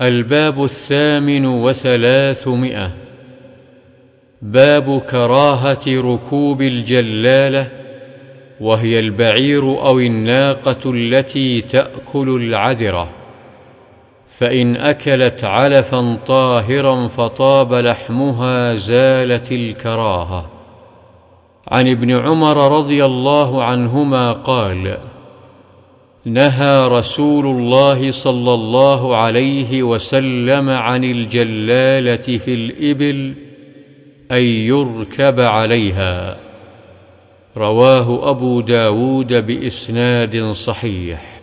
الباب الثامن وثلاثمائة. باب كراهة ركوب الجلالة وهي البعير أو الناقة التي تأكل العذره فإن أكلت علفا طاهرا فطاب لحمها زالت الكراهة. عن ابن عمر رضي الله عنهما قال نهى رسول الله صلى الله عليه وسلم عن الجلالة في الإبل أن يركب عليها. رواه أبو داود بإسناد صحيح.